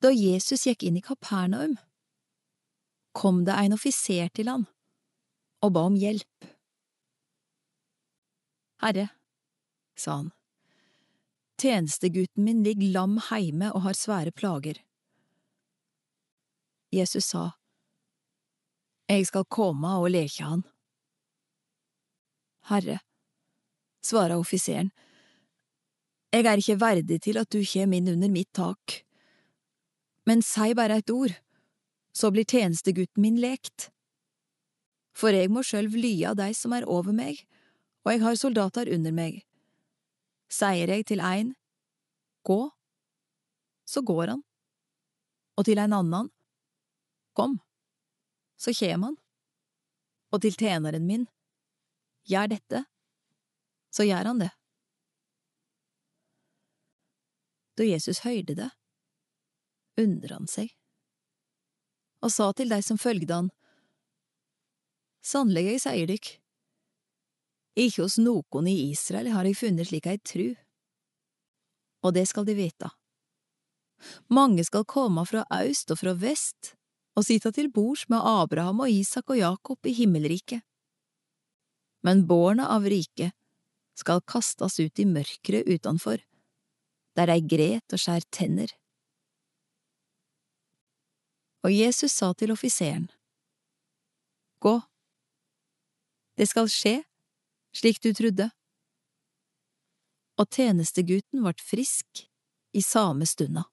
Da Jesus gikk inn i Kapernaum, kom det en offiser til han og ba om hjelp. Herre, sa han, tjenestegutten min ligger lam heime og har svære plager. Jesus sa, Jeg skal komme og leke han. Herre, svara offiseren, jeg er ikke verdig til at du kjem inn under mitt tak, men sei bare et ord, så blir tjenestegutten min lekt. For jeg må sjølv av dei som er over meg, og jeg har soldater under meg. Sier jeg til ein, gå, så går han, og til en annan, kom, så kjem han, og til tjeneren min, gjør dette, så gjør han det. Da Jesus høyrde det, undra han seg, og sa til dei som følgde han, Sannelig, jeg sier dykk, ikke hos noen i Israel har jeg funnet slik ei tru. Og det skal de vite. Mange skal komme fra øst og fra vest og sitte til bords med Abraham og Isak og Jakob i himmelriket. Men barna av riket skal kastes ut i mørket utenfor, der de gret og skjær tenner. Og Jesus sa til offiseren, Gå, det skal skje slik du trodde. Og tjenestegutten vart frisk i same stunda.